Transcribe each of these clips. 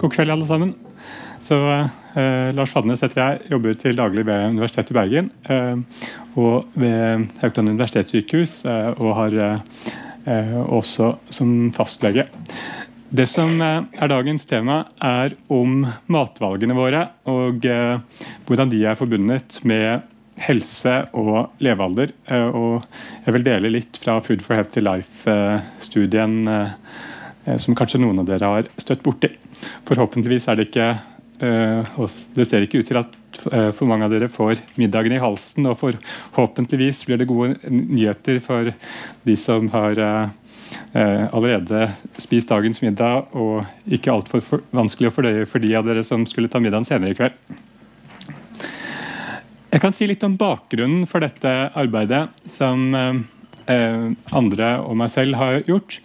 God kveld, alle sammen. Så eh, Lars Fadnes heter jeg, jobber til daglig ved Universitetet i Bergen. Eh, og ved Haukeland universitetssykehus, eh, og har eh, også som fastlege. Det som eh, er dagens tema, er om matvalgene våre, og eh, hvordan de er forbundet med helse og levealder. og jeg vil dele litt fra Food for Healthy Life-studien som kanskje noen av dere har støtt borti. Forhåpentligvis er det ikke eh, og Det ser ikke ut til at eh, for mange av dere får middagen i halsen. Og forhåpentligvis blir det gode nyheter for de som har eh, allerede spist dagens middag, og ikke altfor vanskelig å fordøye for de av dere som skulle ta middagen senere i kveld. Jeg kan si litt om bakgrunnen for dette arbeidet som andre og meg selv har gjort.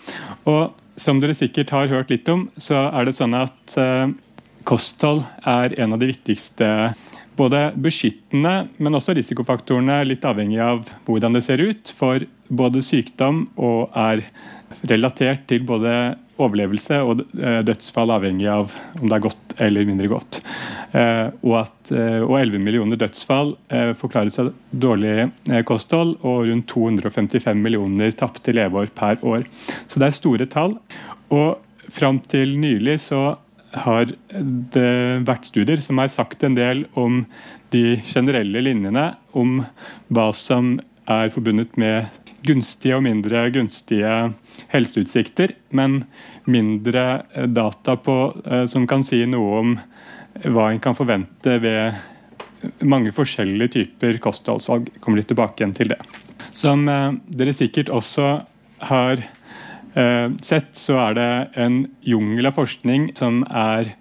Og som dere sikkert har hørt litt om, så er det sånn at eh, kosthold er en av de viktigste både beskyttende, men også risikofaktorene, litt avhengig av hvordan det ser ut, for både sykdom og er relatert til både overlevelse og eh, dødsfall, avhengig av om det er godt eller mindre godt. Eh, og, at, og 11 millioner dødsfall forklares av dårlig kosthold, og rundt 255 millioner tapte leveår per år. Så det er store tall. Og fram til nylig så har det vært studier som har sagt en del om de generelle linjene, om hva som er forbundet med gunstige og mindre gunstige helseutsikter, men mindre data på, eh, som kan si noe om hva en kan forvente ved mange forskjellige typer kostholdsvalg. Kommer litt tilbake igjen til det. Som eh, dere sikkert også har Eh, sett så er det en jungel av forskning som er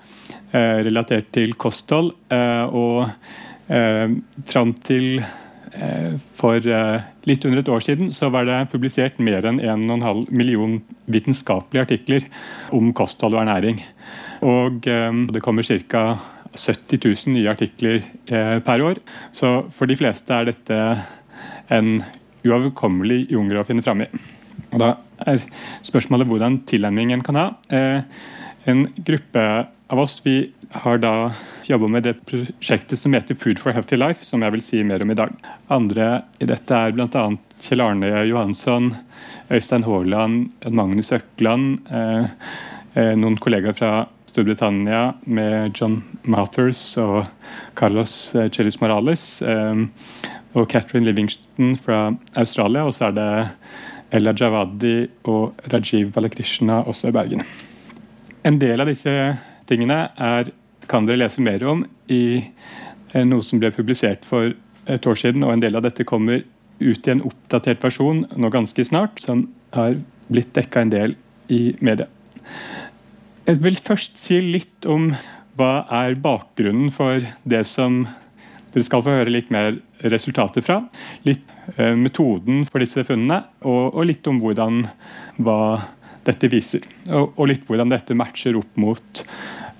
eh, relatert til kosthold. Eh, og fram til for litt under et år siden så var det publisert mer enn 1,5 million vitenskapelige artikler om kosthold og ernæring. Og det kommer ca. 70 000 nye artikler per år. Så for de fleste er dette en uoverkommelig jungel å finne fram i. Og Da er spørsmålet hvordan tilnærmingen kan ha. Eh, en gruppe av oss vi har da jobba med det prosjektet som heter Food for Healthy Life, som jeg vil si mer om i dag. Andre i dette er bl.a. Kjell Arne Johansson, Øystein Haaland, Magnus Økland, eh, eh, noen kollegaer fra Storbritannia med John Mathers og Carlos Chelis Morales, og Catherine Livingston fra Australia. Og så er det Ella Javadi og Rajiv Balakrishna også i Bergen. En del av disse tingene er, kan dere lese mer om i eh, noe som ble publisert for et år siden, og en del av dette kommer ut i en oppdatert versjon nå ganske snart, som har blitt dekka en del i media. Jeg vil først si litt om hva er bakgrunnen for det som dere skal få høre litt mer resultater fra. Litt Eh, metoden for disse funnene, og, og litt om hvordan hva dette viser. Og, og, litt hvordan dette matcher opp mot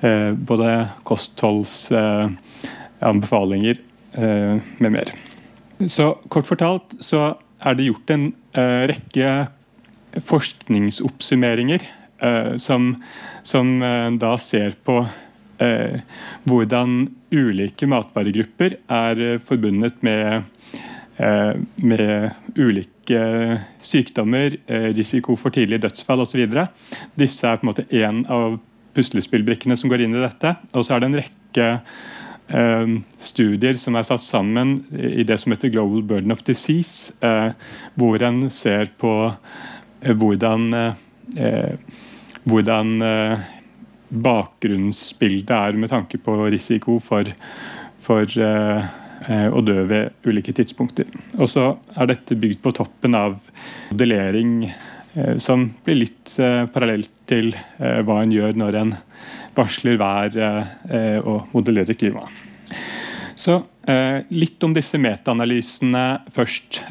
eh, både kostholdsanbefalinger eh, med mer. Så kort fortalt så er det gjort en eh, rekke forskningsoppsummeringer eh, som, som eh, da ser på hvordan ulike matvaregrupper er forbundet med Eh, med ulike sykdommer, eh, risiko for tidlig dødsfall osv. Disse er på en måte én av puslespillbrikkene som går inn i dette. Og så er det en rekke eh, studier som er satt sammen i det som heter Global Burden of Disease, hvor en ser på hvordan, hvordan bakgrunnsbildet er med tanke på risiko for, for Eh, og dø ved ulike tidspunkter. Og så er dette bygd på toppen av modellering eh, som blir litt eh, parallelt til hva en gjør når en varsler vær og modellerer klima. Så litt om disse metaanalysene først.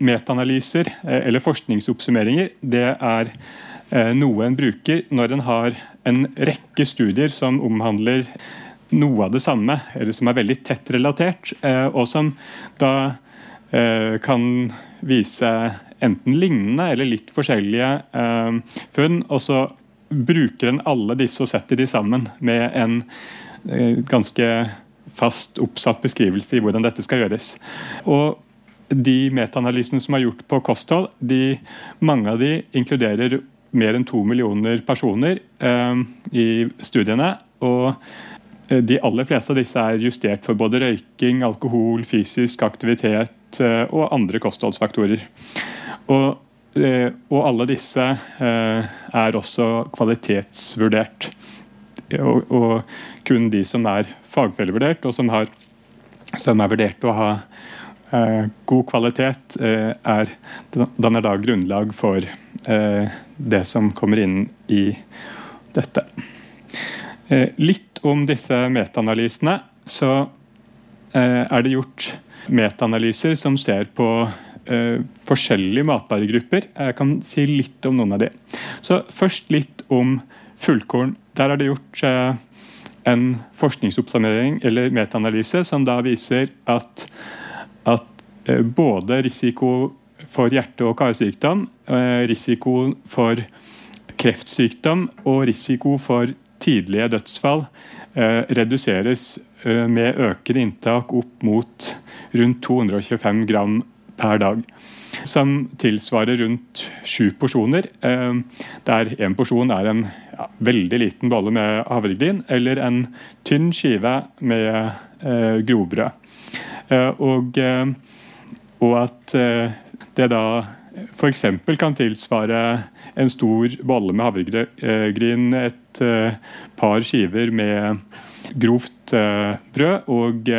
Metaanalyser, eller forskningsoppsummeringer, det er noe en bruker når en har en rekke studier som omhandler noe av det samme, eller som er veldig tett relatert, eh, og som da eh, kan vise enten lignende eller litt forskjellige funn. og så bruker en alle disse og setter de sammen med en ganske fast oppsatt beskrivelse i hvordan dette skal gjøres. Og de metaanalysene som er gjort på kosthold, de, mange av de inkluderer mer enn to millioner personer eh, i studiene. Og eh, de aller fleste av disse er justert for både røyking, alkohol, fysisk aktivitet eh, og andre kostholdsfaktorer. Og, eh, og alle disse eh, er også kvalitetsvurdert. Og, og, kun de som er fagfellevurdert, og som, har, som er vurdert å ha Eh, god kvalitet eh, er, danner da grunnlag for eh, det som kommer inn i dette. Litt om disse metaanalysene. Så er det gjort metaanalyser som ser på forskjellige matvaregrupper. Jeg kan si litt om noen av de. Så Først litt om fullkorn. Der er det gjort en forskningsoppsummering eller metaanalyse som da viser at at eh, både risiko for hjerte- og karsykdom, eh, risiko for kreftsykdom og risiko for tidlige dødsfall eh, reduseres med økende inntak opp mot rundt 225 gram per dag. Som tilsvarer rundt sju porsjoner, der én porsjon er en ja, veldig liten bolle med havregryn eller en tynn skive med grovbrød. Eh, og, eh, og at eh, det da f.eks. kan tilsvare en stor bolle med havregryn, et par skiver med grovt brød og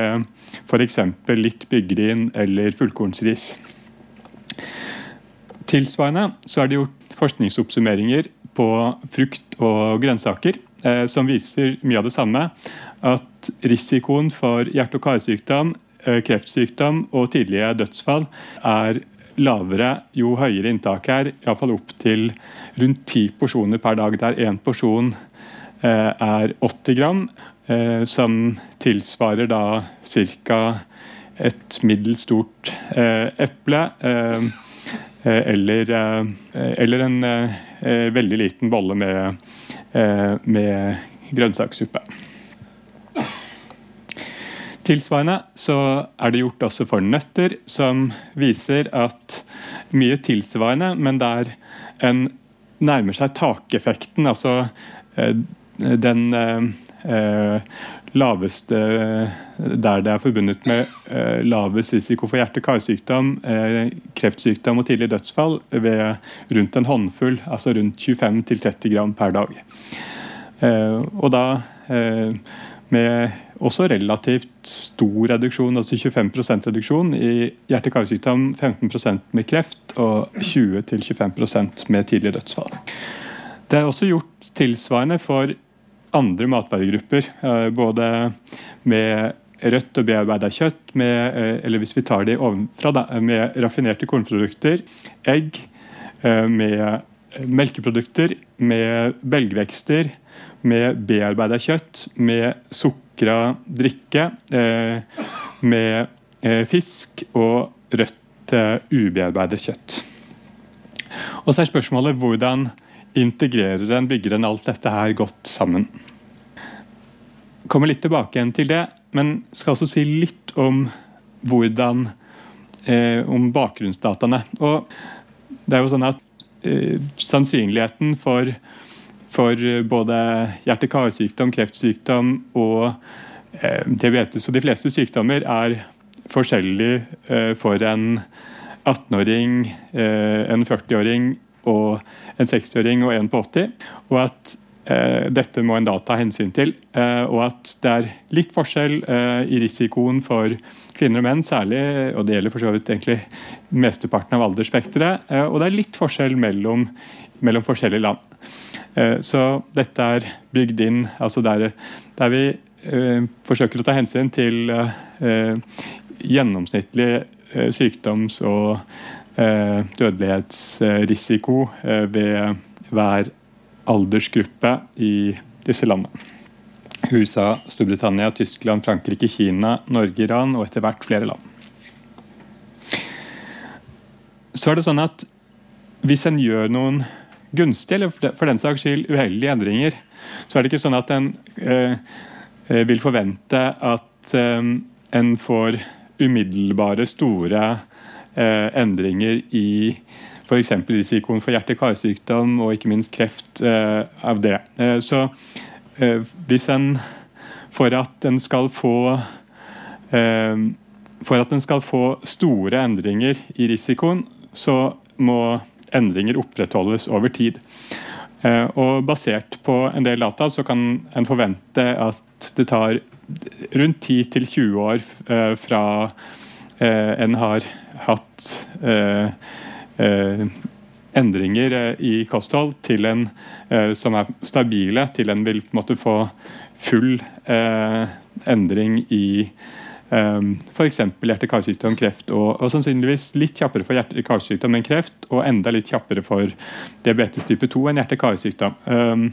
f.eks. litt byggryn eller fullkornsris. Tilsvarende så er det gjort forskningsoppsummeringer på frukt og grønnsaker som viser mye av det samme. At risikoen for hjerte- og karsykdom Eh, kreftsykdom og tidlige dødsfall er lavere jo høyere inntak er, iallfall opp til rundt ti porsjoner per dag, der én porsjon eh, er 80 gram, eh, som tilsvarer da ca. et middels stort eple. Eller, eller, en veldig liten bolle med, med grønnsakssuppe. Tilsvarende så er det gjort også for nøtter, som viser at mye tilsvarende, men der en nærmer seg takeffekten, altså eh, den eh, laveste Der det er forbundet med eh, lavest risiko for hjerte-karsykdom, kreftsykdom og tidlig dødsfall ved rundt en håndfull, altså rundt 25-30 gram per dag. Og da med også relativt stor reduksjon, altså 25% reduksjon i hjerte-karsykdom, 15% med kreft og 20-25% med tidlig dødsfall. Det er også gjort tilsvarende for andre matvaregrupper, eh, både med rødt og bearbeida kjøtt, med, eh, eller hvis vi tar det ovenfra, med raffinerte kornprodukter, egg, eh, med melkeprodukter, med belgvekster, med bearbeida kjøtt, med sukra drikke, eh, med eh, fisk og rødt ubearbeida ubearbeidet kjøtt. Og så er spørsmålet hvordan integrerer en, bygger en alt dette her godt sammen. Kommer litt tilbake igjen til det, men skal også si litt om hvordan eh, om bakgrunnsdataene. Og det er jo sånn at eh, Sannsynligheten for for eh, både hjerte-karsykdom, kreftsykdom og eh, diabetes. Og de fleste sykdommer er forskjellige eh, for en 18-åring, eh, en 40-åring og en 60-åring og en på 80. Og at eh, dette må en da ta hensyn til. Eh, og at det er litt forskjell i risikoen for kvinner og menn, særlig, og det gjelder for så vidt egentlig mesteparten av aldersspekteret. og det er litt forskjell mellom, mellom forskjellige land. Eh, så dette er bygd inn altså der, der vi eh, forsøker å ta hensyn til eh, gjennomsnittlig sykdoms- og dødelighetsrisiko ved hver aldersgruppe i disse landene. USA, Storbritannia, Tyskland, Frankrike, Kina, Norge, Iran og etter hvert flere land. så er det sånn at hvis en gjør noen gunstige, eller for den saks skyld uheldige endringer, så er det ikke sånn at en eh, vil forvente at eh, en får umiddelbare, store eh, endringer i f.eks. risikoen for hjerte-karsykdom og ikke minst kreft eh, av det. Eh, så eh, hvis en for at en skal få for at en skal få store endringer i risikoen, så må endringer opprettholdes over tid. Og Basert på en del data så kan en forvente at det tar rundt 10-20 år fra en har hatt Eh, endringer eh, i kosthold til en eh, som er stabile, til en vil på en måte få full endring i Um, F.eks. hjerte-karsykdom, kreft, og, og, sannsynligvis litt kjappere for hjerte-karsykdom enn kreft, og enda litt kjappere for diabetes type 2 enn hjerte-karsykdom. Um,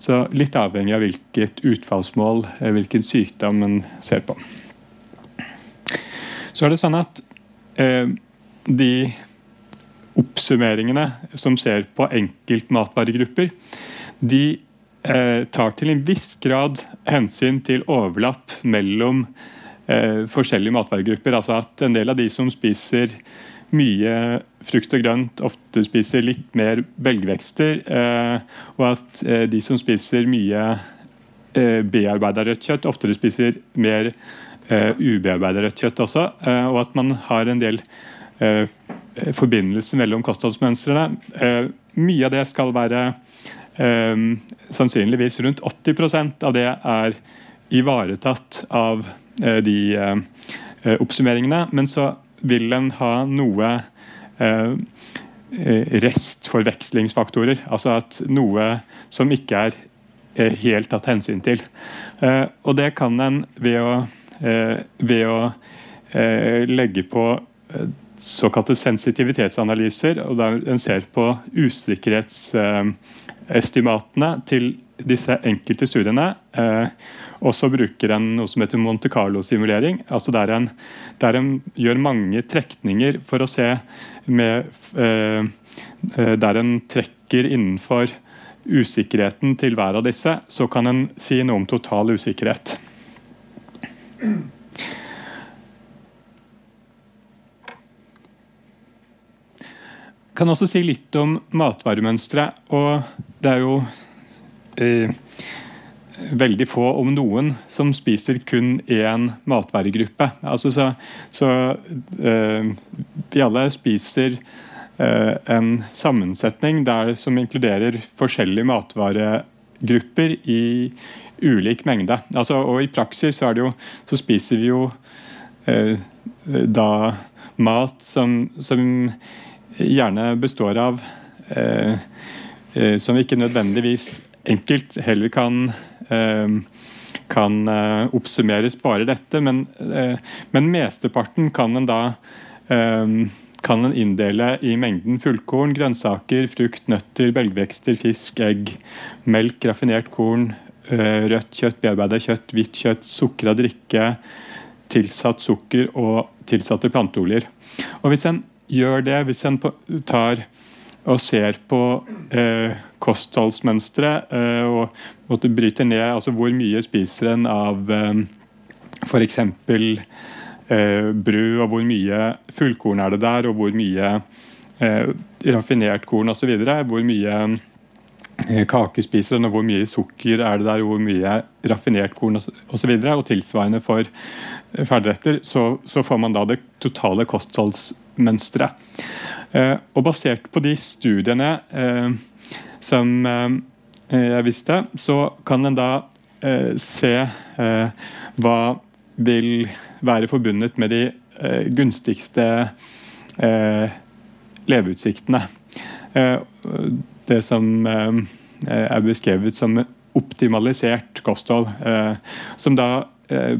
så litt avhengig av hvilket utfallsmål, hvilken sykdom en ser på. Så er det sånn at uh, de oppsummeringene som ser på enkeltmatvaregrupper, de eh, tar til en viss grad hensyn til overlapp mellom eh, forskjellige matvaregrupper. Altså at en del av de som spiser mye frukt og grønt, ofte spiser litt mer belgvekster. Eh, og at eh, de som spiser mye eh, bearbeida rødt kjøtt, oftere spiser mer eh, ubearbeida rødt kjøtt også. og at man har en del Eh, forbindelse mellom kostholdsmønstrene. Eh, mye av det skal være eh, sannsynligvis rundt 80 av det er ivaretatt av de oppsummeringene. Men så vil en ha noe restforvekslingsfaktorer. Altså at noe som ikke er helt tatt hensyn til. Og det kan en ved å, ved å legge på såkalte sensitivitetsanalyser, og der en ser på usikkerhetsestimatene til disse enkelte studiene. Og så bruker en noe som heter Monte Carlo-simulering. altså der en, der en, gjør mange trekninger for å se med, eh, eh, Der en trekker innenfor usikkerheten til hver av disse, så kan en si noe om total usikkerhet. kan også si litt om matvaremønsteret. Og det er jo eh, veldig få, om noen, som spiser kun én matvaregruppe. Altså så, så eh, vi alle spiser eh, en sammensetning der, som inkluderer forskjellige matvaregrupper i ulik mengde. Altså, og I praksis jo, så spiser vi jo eh, da mat som, som gjerne består av Som ikke nødvendigvis enkelt heller kan eh, kan eh, oppsummeres bare dette, men, eh, men mesteparten kan en da eh, kan en inndele i mengden fullkorn, grønnsaker, frukt, nøtter, belgvekster, fisk, egg, melk, raffinert korn, rødt kjøtt, bearbeida kjøtt, hvitt kjøtt, sukra drikke, tilsatt sukker og tilsatte planteoljer. Og Hvis en gjør det, hvis en tar og ser på eh, kostholdsmønstre eh, og måtte bryte ned altså hvor mye spiser en av eh, f.eks. Eh, brød, og hvor mye fullkorn er det der, og hvor mye eh, raffinert korn osv. Hvor mye eh, kake spiser en, og hvor mye sukker er det der, og hvor mye raffinert korn osv. Og, så videre, og tilsvarende for ferdigretter, så, så får man da det totale kostholdsmønsteret. Eh, og basert på de studiene eh, som eh, jeg visste, så kan en da se hva vil være forbundet med de gunstigste leveutsiktene. Det som er beskrevet som optimalisert kosthold, som da Eh,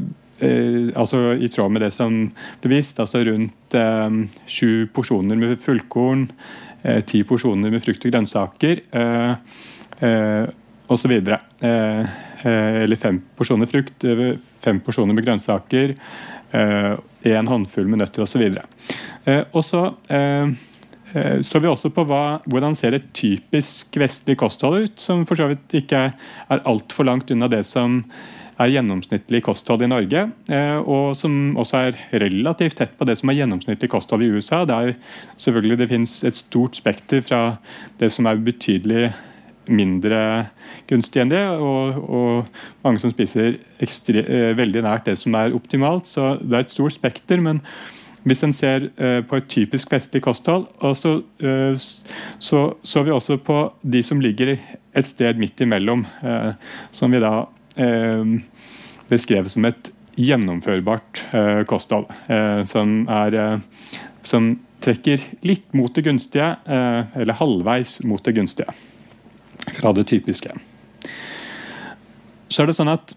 altså i tråd med det som ble vist, altså rundt eh, sju porsjoner med fullkorn, eh, ti porsjoner med frukt og grønnsaker eh, eh, osv. Eh, eller fem porsjoner frukt, fem porsjoner med grønnsaker, en håndfull med nøtter osv. Og så så vi også på hva, hvordan ser et typisk vestlig kosthold ut, som for så vidt ikke er altfor langt unna det som er gjennomsnittlig kosthold i Norge, og som også er relativt tett på det som er gjennomsnittlig kosthold i USA. Der selvfølgelig det finnes et stort spekter fra det som er betydelig mindre gunstig enn det, og, og mange som spiser ekstre, eh, veldig nært det som er optimalt. Så det er et stort spekter. men hvis en ser uh, på et typisk vestlig kosthold, så, uh, så, så vi også på de som ligger et sted midt imellom, som vi da beskrev som et gjennomførbart kosthold. som, er, som trekker litt mot det gunstige, eller halvveis mot det gunstige fra det typiske. Så er det sånn at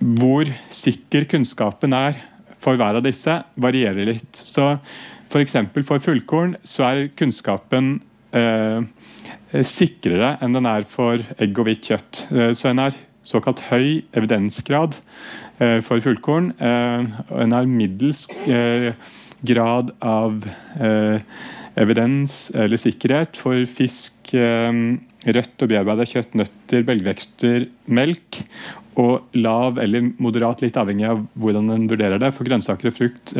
hvor sikker kunnskapen er for hver av disse, varierer litt. Så F.eks. for, for fullkorn så er kunnskapen eh, sikrere enn den er for egg og hvitt kjøtt. Eh, så en har såkalt høy evidensgrad eh, for fullkorn. Eh, en har middels eh, grad av evidens eller sikkerhet for fisk, rødt og bearbeida kjøtt, nøtter, belgvekster, melk. Og lav eller moderat, litt avhengig av hvordan en vurderer det, for grønnsaker og frukt.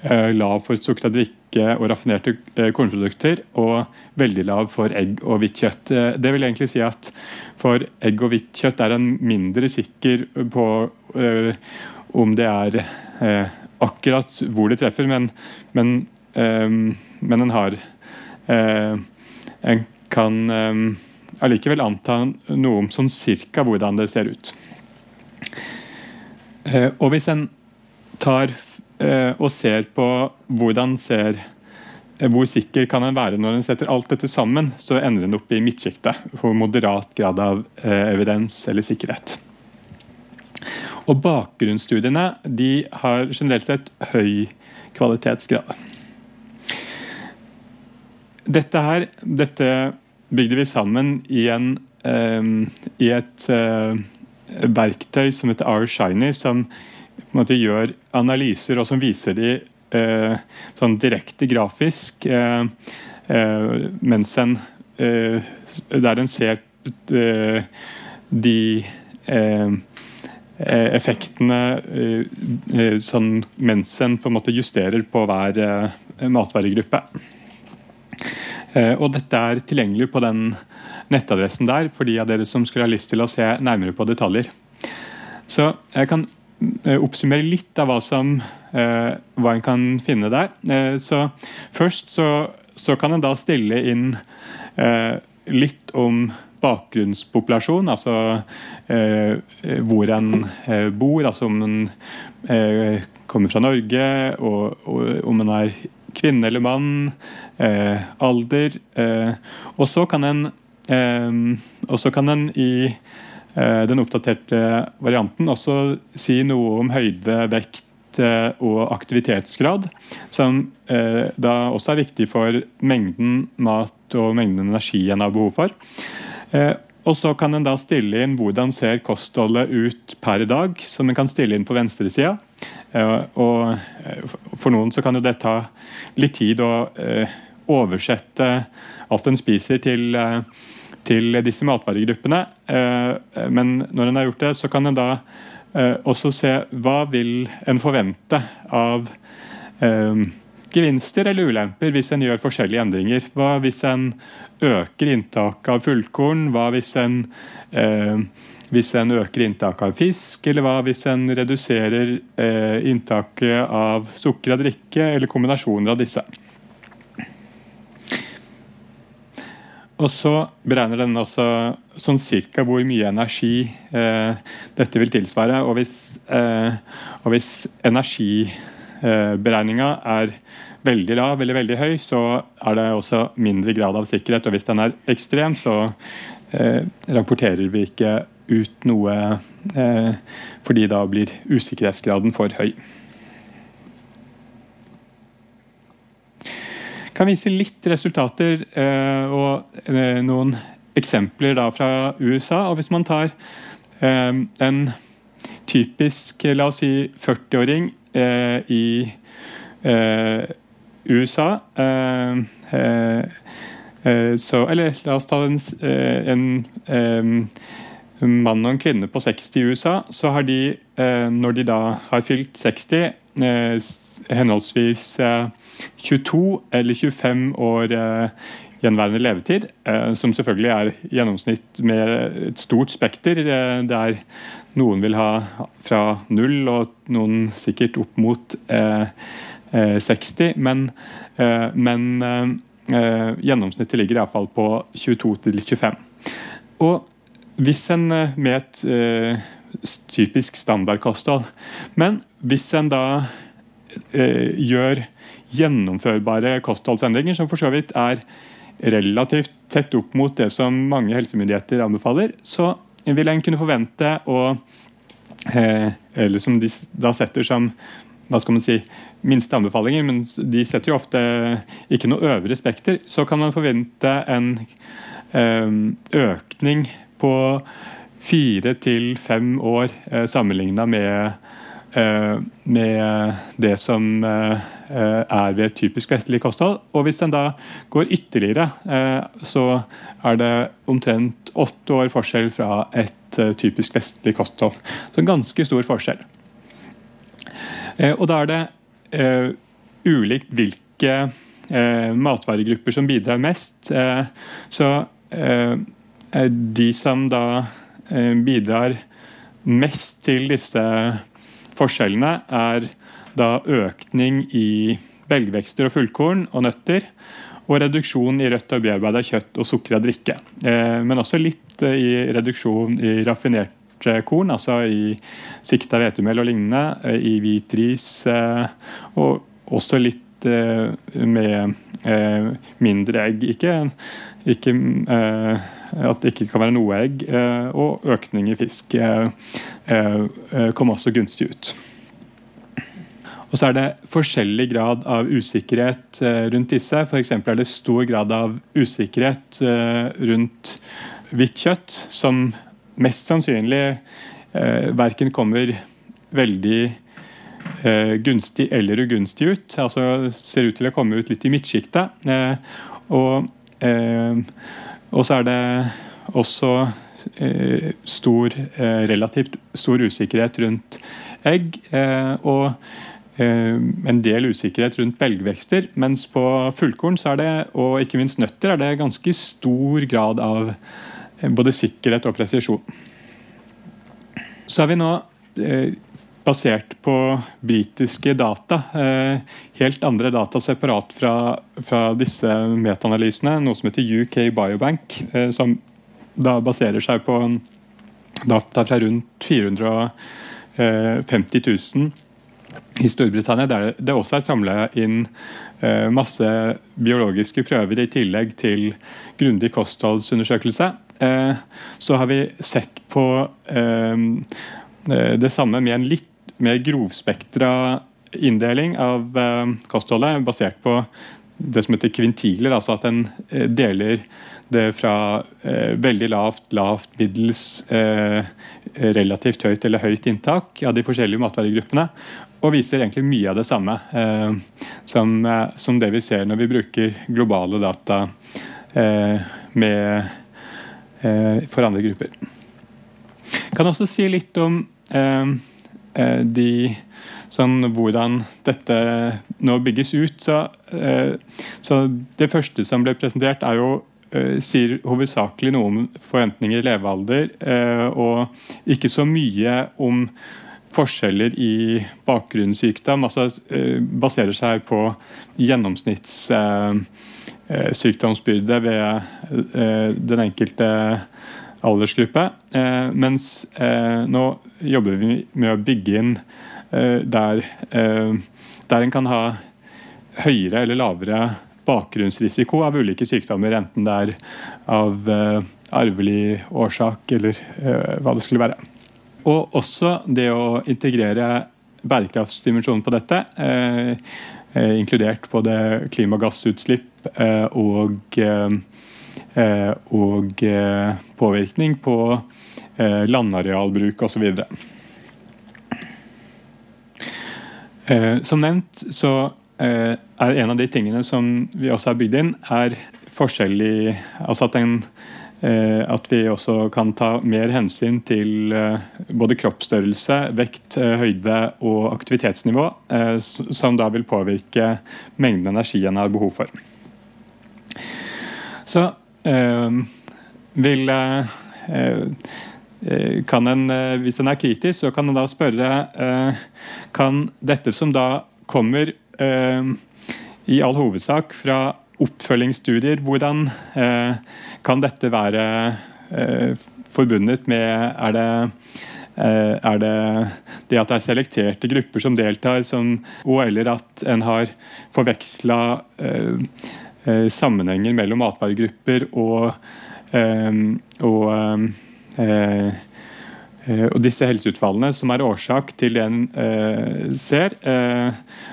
Eh, lav for sukra drikke og raffinerte eh, kornprodukter, og veldig lav for egg og hvitt kjøtt. Eh, det vil egentlig si at for egg og hvitt kjøtt er en mindre sikker på eh, om det er eh, akkurat hvor det treffer, men, men, men en har en kan allikevel anta noe om sånn cirka hvordan det ser ut. Og hvis en tar og ser på hvordan ser uh, hvor sikker kan en være når en setter alt dette sammen, så ender en opp i midtsjiktet for moderat grad av evidens eller sikkerhet. Og Bakgrunnsstudiene de har generelt sett høy kvalitetsgrad. Dette her, dette bygde vi sammen i, en, eh, i et eh, verktøy som heter R-Shiny, som måte gjør analyser og som viser de eh, sånn direkte grafisk, eh, mens en Der en ser de effektene sånn mens en på en måte justerer på hver matvaregruppe. Eh, og dette er tilgjengelig på den nettadressen der for de av dere som skulle ha lyst til å se nærmere på detaljer. Så jeg kan eh, oppsummere litt av hva, som, eh, hva en kan finne der. Så først så, så kan en da stille inn litt om bakgrunnspopulasjon, altså eh, hvor en eh, bor, altså om en eh, kommer fra Norge, og, og om en er kvinne eller mann, eh, alder. Eh, og så kan en og så kan en i eh, den oppdaterte varianten også si noe om høyde, vekt eh, og aktivitetsgrad, som eh, da også er viktig for mengden mat og mengden energi en har behov for. Og så kan en da stille inn hvordan ser kostholdet ut per dag, som en kan stille inn på venstresida. Og eh, for noen så kan jo det ta litt tid å eh, oversette alt en spiser til, eh, til disse matvaregruppene. Men når en har gjort det, så kan en da også se hva vil en forvente av gevinster eller ulemper hvis en gjør forskjellige endringer. Hva hvis en øker inntaket av fullkorn? Hva hvis en eh, hvis en øker inntaket av fisk, eller hva hvis en reduserer eh, inntaket av sukker og drikke, eller kombinasjoner av disse. Og så beregner den også sånn cirka hvor mye energi eh, dette vil tilsvare. Og hvis, eh, og hvis energiberegninga er veldig lav eller veldig høy, så er det også mindre grad av sikkerhet. Og hvis den er ekstrem, så eh, rapporterer vi ikke ut noe eh, fordi da blir usikkerhetsgraden for høy. Kan vise litt resultater eh, og eh, noen eksempler da fra USA. og Hvis man tar eh, en typisk la oss si 40-åring eh, i USA så, Eller la oss ta en, en mann og en kvinne på 60 i USA. Så har de, når de da har fylt 60, henholdsvis 22 eller 25 år gjenværende levetid, som selvfølgelig er gjennomsnitt med et stort spekter. Det er noen vil ha fra null, og noen sikkert opp mot eh, 60. Eh, men, eh, men eh, gjennomsnittet ligger iallfall på 22 25. Og hvis en med et typisk standardkosthold Men hvis en da gjør gjennomførbare kostholdsendringer, som for så vidt er relativt tett opp mot det som mange helsemyndigheter anbefaler, så vil en kunne forvente å eh, Eller som de da setter som hva skal man si, minste anbefalinger, men de setter jo ofte ikke noe øvre spekter, så kan man forvente en eh, økning på fire til fem år eh, sammenligna med Eh, med det som eh, er ved et typisk vestlig kosthold. Og hvis den da går ytterligere, eh, så er det omtrent åtte år forskjell fra et typisk vestlig kosthold. Så en ganske stor forskjell. Og da er det ulikt hvilke matvaregrupper som bidrar mest. Så de som da bidrar mest til disse Forskjellene er da økning i belgvekster og fullkorn og nøtter, og reduksjon i rødt og bearbeida kjøtt og sukra drikke. Eh, men også litt eh, i reduksjon i raffinert korn, altså i sikta hvetemel og lignende, eh, i hvit ris, og også litt med mindre egg. Ikke, ikke at det ikke kan være noe egg, og økning i fisk. Eh, eh, kom også gunstig ut. Og så er det forskjellig grad av usikkerhet eh, rundt disse. F.eks. er det stor grad av usikkerhet rundt hvitt kjøtt, som mest sannsynlig verken kommer veldig gunstig eller ugunstig ut. Altså ser ut til å komme ut litt i midtsjiktet. og, og så er det også Eh, stor, eh, relativt stor usikkerhet rundt egg. Eh, og en del usikkerhet rundt belgvekster. Mens på fullkorn så er det, og ikke minst nøtter er det ganske stor grad av både sikkerhet og presisjon. Så har vi nå basert på britiske data. Helt andre data separat fra, fra disse metaanalysene. Noe som heter UK Biobank, som da baserer seg på data fra rundt 450 000 i Storbritannia, der det også er samla inn eh, masse biologiske prøver i tillegg til grundig kostholdsundersøkelse. Eh, så har vi sett på eh, det samme med en litt mer grovspektra inndeling av kostholdet, basert på det som heter kvintiler, altså at en deler det fra eh, veldig lavt, lavt, middels, eh, relativt høyt eller høyt inntak av de forskjellige matvaregruppene. Og viser egentlig mye av det samme eh, som, eh, som, det vi ser når vi bruker globale data eh, med, eh, for andre grupper. Jeg kan også si litt om de sånn, hvordan dette nå bygges ut. Så, så, Det første som ble presentert, er jo Eh, sier hovedsakelig noe om forventninger i levealder, eh, og ikke så mye om forskjeller i bakgrunnssykdom. altså eh, Baserer seg på gjennomsnittssykdomsbyrde ved den enkelte aldersgruppe. Mens nå jobber vi med å bygge inn der, der en kan ha høyere eller lavere bakgrunnsrisiko av ulike sykdommer, enten det er av arvelig årsak eller hva det skulle være. Og også det å integrere bærekraftsdimensjonen på dette, inkludert både klimagassutslipp og, og påvirkning på landarealbruk osv. Som nevnt så er en av de tingene som vi også har bygd inn, er forskjell i Altså at en Eh, at vi også kan ta mer hensyn til eh, både kroppsstørrelse, vekt, eh, høyde og aktivitetsnivå, som da vil påvirke mengden energi en har behov for. Så vil kan en, Hvis en er kritisk, så kan en da spørre kan dette som da kommer i all hovedsak fra oppfølgingsstudier. Hvordan eh, kan dette være eh, forbundet med Er det eh, er det det at det er selekterte grupper som deltar, som, og eller at en har forveksla eh, eh, sammenhenger mellom matvaregrupper og, eh, og, og disse helseutfallene som er årsak til det en ser.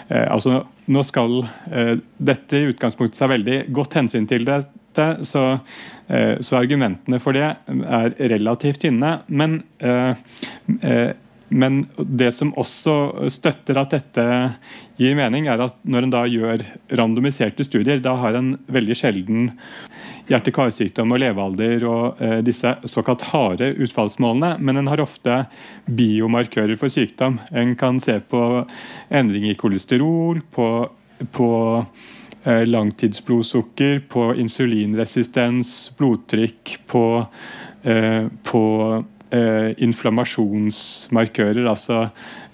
altså nå skal eh, dette i utgangspunktet ta veldig godt hensyn til dette, så, eh, så argumentene for det er relativt tynne. Men, eh, eh, men det som også støtter at dette gir mening, er at når en da gjør randomiserte studier, da har en veldig sjelden hjerte-karsykdom og levealder og eh, disse såkalt harde utfallsmålene, men en har ofte biomarkører for sykdom. En kan se på endring i kolesterol, på, på eh, langtidsblodsukker, på insulinresistens, blodtrykk, på, eh, på eh, inflammasjonsmarkører, altså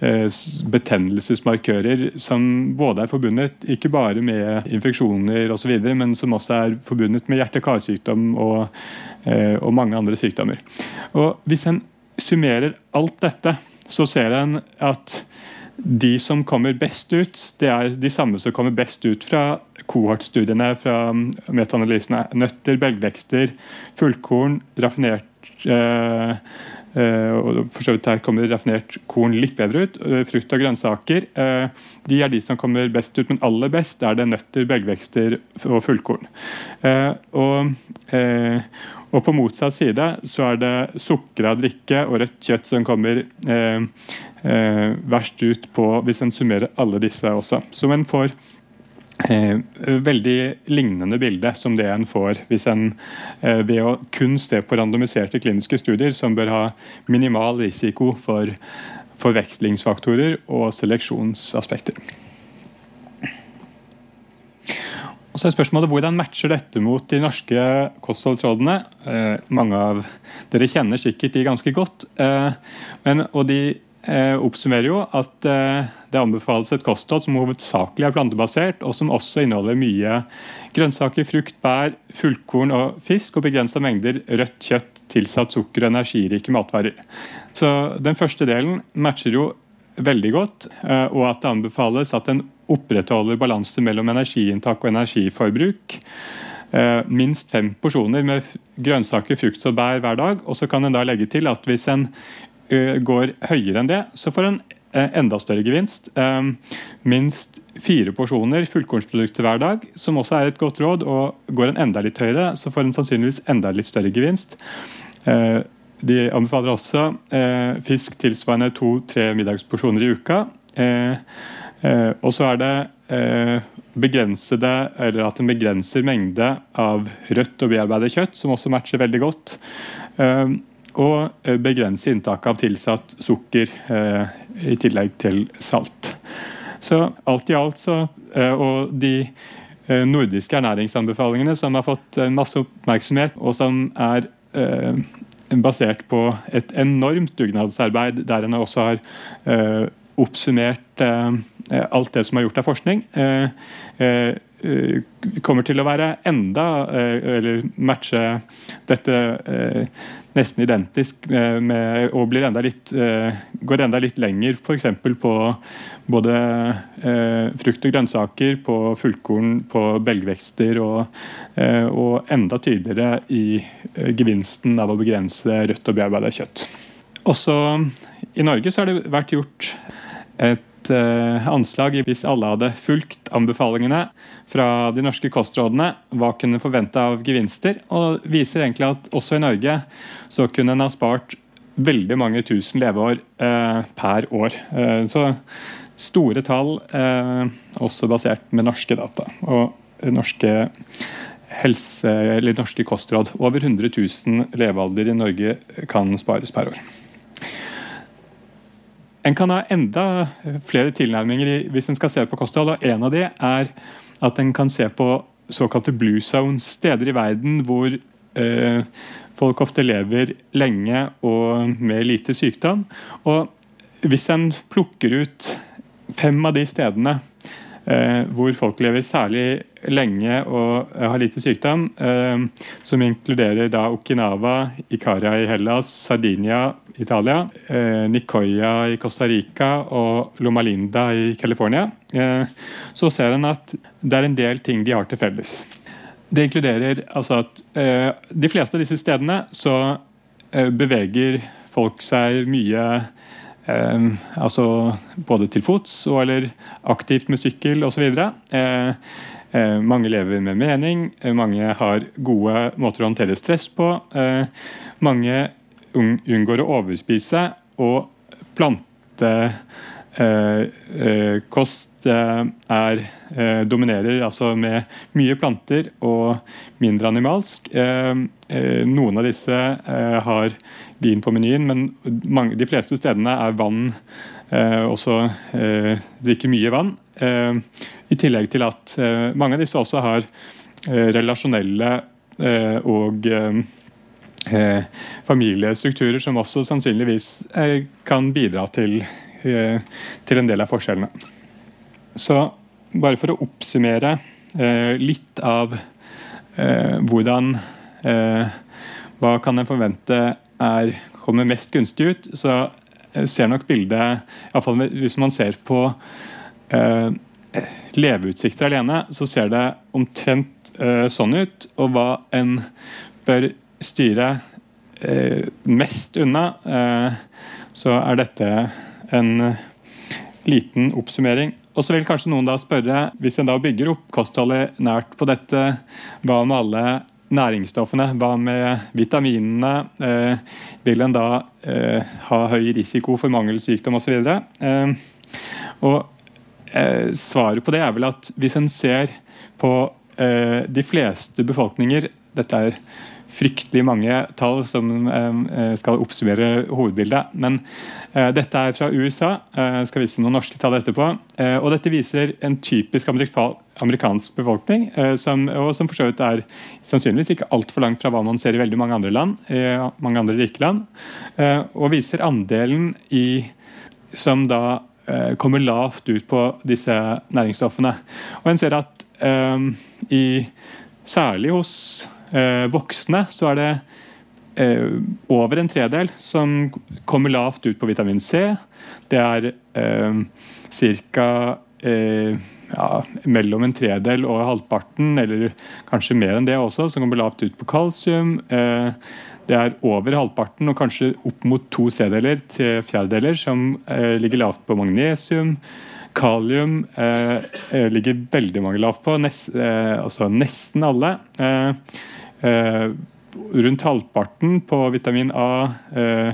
eh, betennelsesmarkører, som både er forbundet ikke bare med infeksjoner osv., men som også er forbundet med hjerte-karsykdom og, eh, og, mange andre sykdommer. Og Hvis en summerer alt dette, så ser en at de som kommer best ut, det er de samme som kommer best ut fra kohortstudiene, fra metaanalysene. Nøtter, belgvekster, fullkorn, raffinert eh, og for så vidt her kommer raffinert korn litt bedre ut. Eh, frukt og grønnsaker de er de som kommer best ut, men aller best er det nøtter, belgvekster og fullkorn. Og, og, på motsatt side så er det sukra drikke og rødt kjøtt som kommer verst ut på hvis en summerer alle disse også. Så en får Eh, veldig lignende bilde som det en får hvis en eh, ved å kun se på randomiserte kliniske studier, som bør ha minimal risiko for forvekslingsfaktorer og seleksjonsaspekter. Og så er spørsmålet Hvordan matcher dette mot de norske kostholdsrådene? Eh, mange av dere kjenner sikkert de ganske godt. Eh, men, og de eh, oppsummerer jo at eh, det anbefales et kosthold som hovedsakelig er plantebasert, og som også inneholder mye grønnsaker, frukt, bær, fullkorn og fisk, og begrensa mengder rødt kjøtt, tilsatt sukker og energirike matvarer. Så Den første delen matcher jo veldig godt, eh, og at det anbefales at en opprettholder balanse mellom energiinntak og energiforbruk. Eh, minst fem porsjoner med grønnsaker, frukt og bær hver dag. Og så kan en da legge til at hvis en Eh, går høyere enn det, så får en eh, enda større gevinst. Eh, minst fire porsjoner fullkornsprodukter hver dag, som også er et godt råd. og Går en enda litt høyere, så får en sannsynligvis enda litt større gevinst. De anbefaler også fisk tilsvarende to-tre middagsporsjoner i uka. Og så er det begrensede, eller at en begrenser mengde av rødt og bearbeidet kjøtt, som også matcher veldig godt og eh, begrense inntaket av tilsatt sukker eh, i tillegg til salt. Så alt i alt så eh, Og de nordiske ernæringsanbefalingene som har fått masse oppmerksomhet, og som er basert på et enormt dugnadsarbeid der en også har oppsummert alt det som er gjort av forskning. kommer til å være enda, eller matche dette nesten identisk med, og blir enda litt, eh, går enda litt lenger f.eks. på både eh, frukt og grønnsaker, på fullkorn, på belgvekster, og, eh, og enda tydeligere i gevinsten av å begrense rødt og bearbeida kjøtt. Også i Norge så har det vært gjort et uh, anslag hvis alle hadde fulgt anbefalingene fra de norske kostrådene, hva kunne forvente av gevinster, og viser egentlig at også i Norge så kunne en ha spart veldig mange tusen leveår uh, per år. Uh, så store tall, også basert med norske data. Og norske helse, eller norske kostråd. Over 100 000 levealder i Norge kan spares per år. En kan ha enda flere tilnærminger hvis en skal se på kosthold. og En av de er at en kan se på såkalte blue zones, steder i verden hvor eh, folk ofte lever lenge og med lite sykdom. Og Hvis en plukker ut fem av de stedene hvor folk lever særlig lenge og har lite sykdom, eh, som inkluderer da Okinawa, Ikaria i Hellas, Sardinia, Italia, eh, Nicoya i Costa Rica og Loma Linda i California, eh, så ser en at det er en del ting de har til felles. Det inkluderer altså at eh, de fleste av disse stedene så eh, beveger folk seg mye Eh, altså både til fots og eller aktivt med sykkel osv. Eh, eh, mange lever med mening, eh, mange har gode måter å håndtere stress på. Eh, mange unngår å overspise, og plantekost er, dominerer altså med mye planter og mindre animalsk. Noen av disse har vin på menyen, men de fleste stedene er vann. Eh, også eh, drikker mye vann. Eh, I tillegg til at eh, mange av disse også har eh, relasjonelle eh, og familiestrukturer som også sannsynligvis kan bidra til, til, en del av forskjellene. Så bare for å oppsummere litt av hvordan Hva kan jeg forvente er, kommer mest gunstig ut, så eh, ser nok bildet Iallfall hvis man ser på eh, leveutsikter alene, så ser det omtrent eh, sånn ut. Og hva en bør styre eh, mest unna, eh, så er dette en liten oppsummering. Og så vil kanskje noen da spørre, hvis en da bygger opp kostholdet nært på dette, hva med alle næringsstoffene? Hva med vitaminene? Eh, vil en da eh, ha høy risiko for mangelsykdom osv.? Eh, og eh, svaret på det er vel at hvis en ser på eh, de fleste befolkninger Dette er fryktelig mange tall som eh, skal oppsummere hovedbildet. Men eh, dette er fra USA. Jeg eh, skal vise noen norske tall etterpå. og Dette viser en typisk amerikansk befolkning, som, og som for så vidt er sannsynligvis ikke altfor langt fra hva man ser i veldig mange andre land, mange andre rike land, og viser andelen i, som da kommer lavt ut på disse næringsstoffene. Og en ser at i, særlig hos uh, voksne så er det uh, over en tredel som kommer lavt ut på vitamin C. Det er uh, ca. Eh, ja, mellom en tredel og halvparten, eller kanskje mer enn det også, som kommer lavt ut på kalsium. Eh, det er over halvparten og kanskje opp mot to tredeler til fjerdedeler som eh, ligger lavt på magnesium. Kalium eh, eh ligger veldig mange lavt på, nest, eh, altså nesten alle. Rundt halvparten på vitamin A. Eh,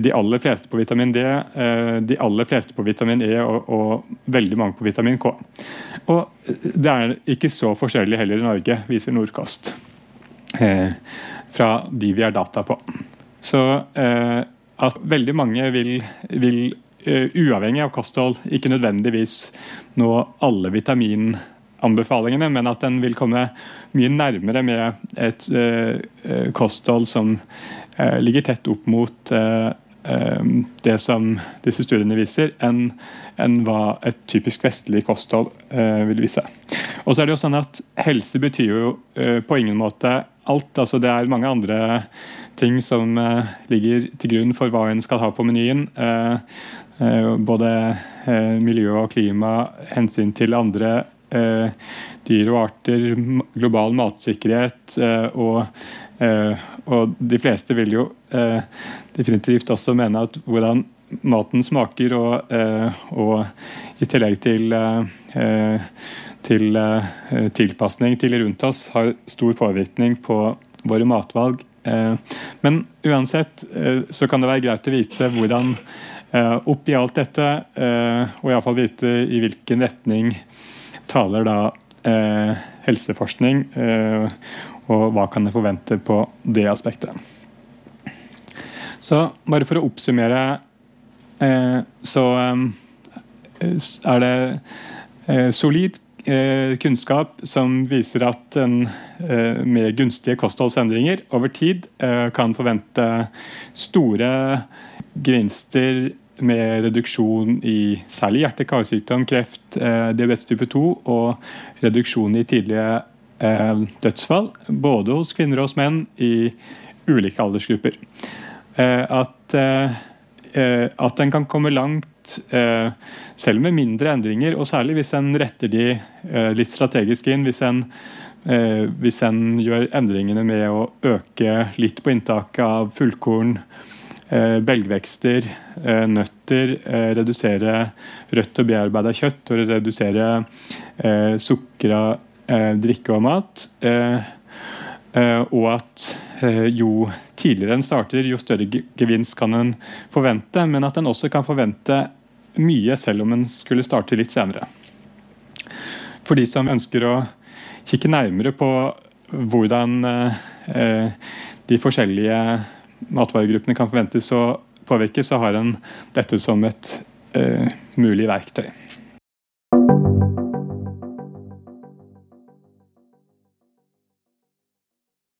de aller fleste på vitamin D, eh, de aller fleste på vitamin E og, og, veldig mange på vitamin K. Og Det er ikke så forskjellig heller i Norge, viser Nordkost. fra de vi har data på. Så at veldig mange vil, vil uavhengig av kosthold, ikke nødvendigvis nå alle vitamin anbefalingene, men at den vil komme mye nærmere med et kosthold som ligger tett opp mot uh, det som disse studiene viser, enn en hva et typisk vestlig kosthold vil vise. Og så er det jo sånn at Helse betyr jo på ingen måte alt. altså Det er mange andre ting som ligger til grunn for hva en skal ha på menyen. både miljø og klima, hensyn til andre Eh, dyr og arter, global matsikkerhet. Eh, og, eh, og, de fleste vil jo definitivt også mene at hvordan maten smaker, og, og i tillegg til, til tilpasning til rundt oss, har stor påvirkning på våre matvalg Men uansett så kan det være greit å vite hvordan oppi alt dette, og iallfall vite i hvilken retning taler da helseforskning, og hva kan jeg forvente på det aspektet. Så bare for å oppsummere, så er det solid Eh, kunnskap som viser at en eh, med gunstige kostholdsendringer over tid eh, kan forvente store gevinster med reduksjon i særlig hjerte-karsykdom, kreft, diabetes type 2 og reduksjon i tidlige dødsfall, både hos kvinner og hos menn i ulike aldersgrupper. At, at en kan komme langt Eh, selv med mindre endringer, og særlig hvis en retter de eh, litt strategisk inn. Hvis en, eh, hvis en gjør endringene med å øke litt på inntaket av fullkorn, belgvekster, nøtter, redusere rødt og bearbeida kjøtt og redusere sukra drikke og mat. Og at jo tidligere en starter, jo større gevinst kan en forvente, men at en også kan forvente mye selv om en skulle starte litt senere. For de som ønsker å kikke nærmere på hvordan eh, de forskjellige matvaregruppene kan forventes å påvirke, så har en dette som et eh, mulig verktøy.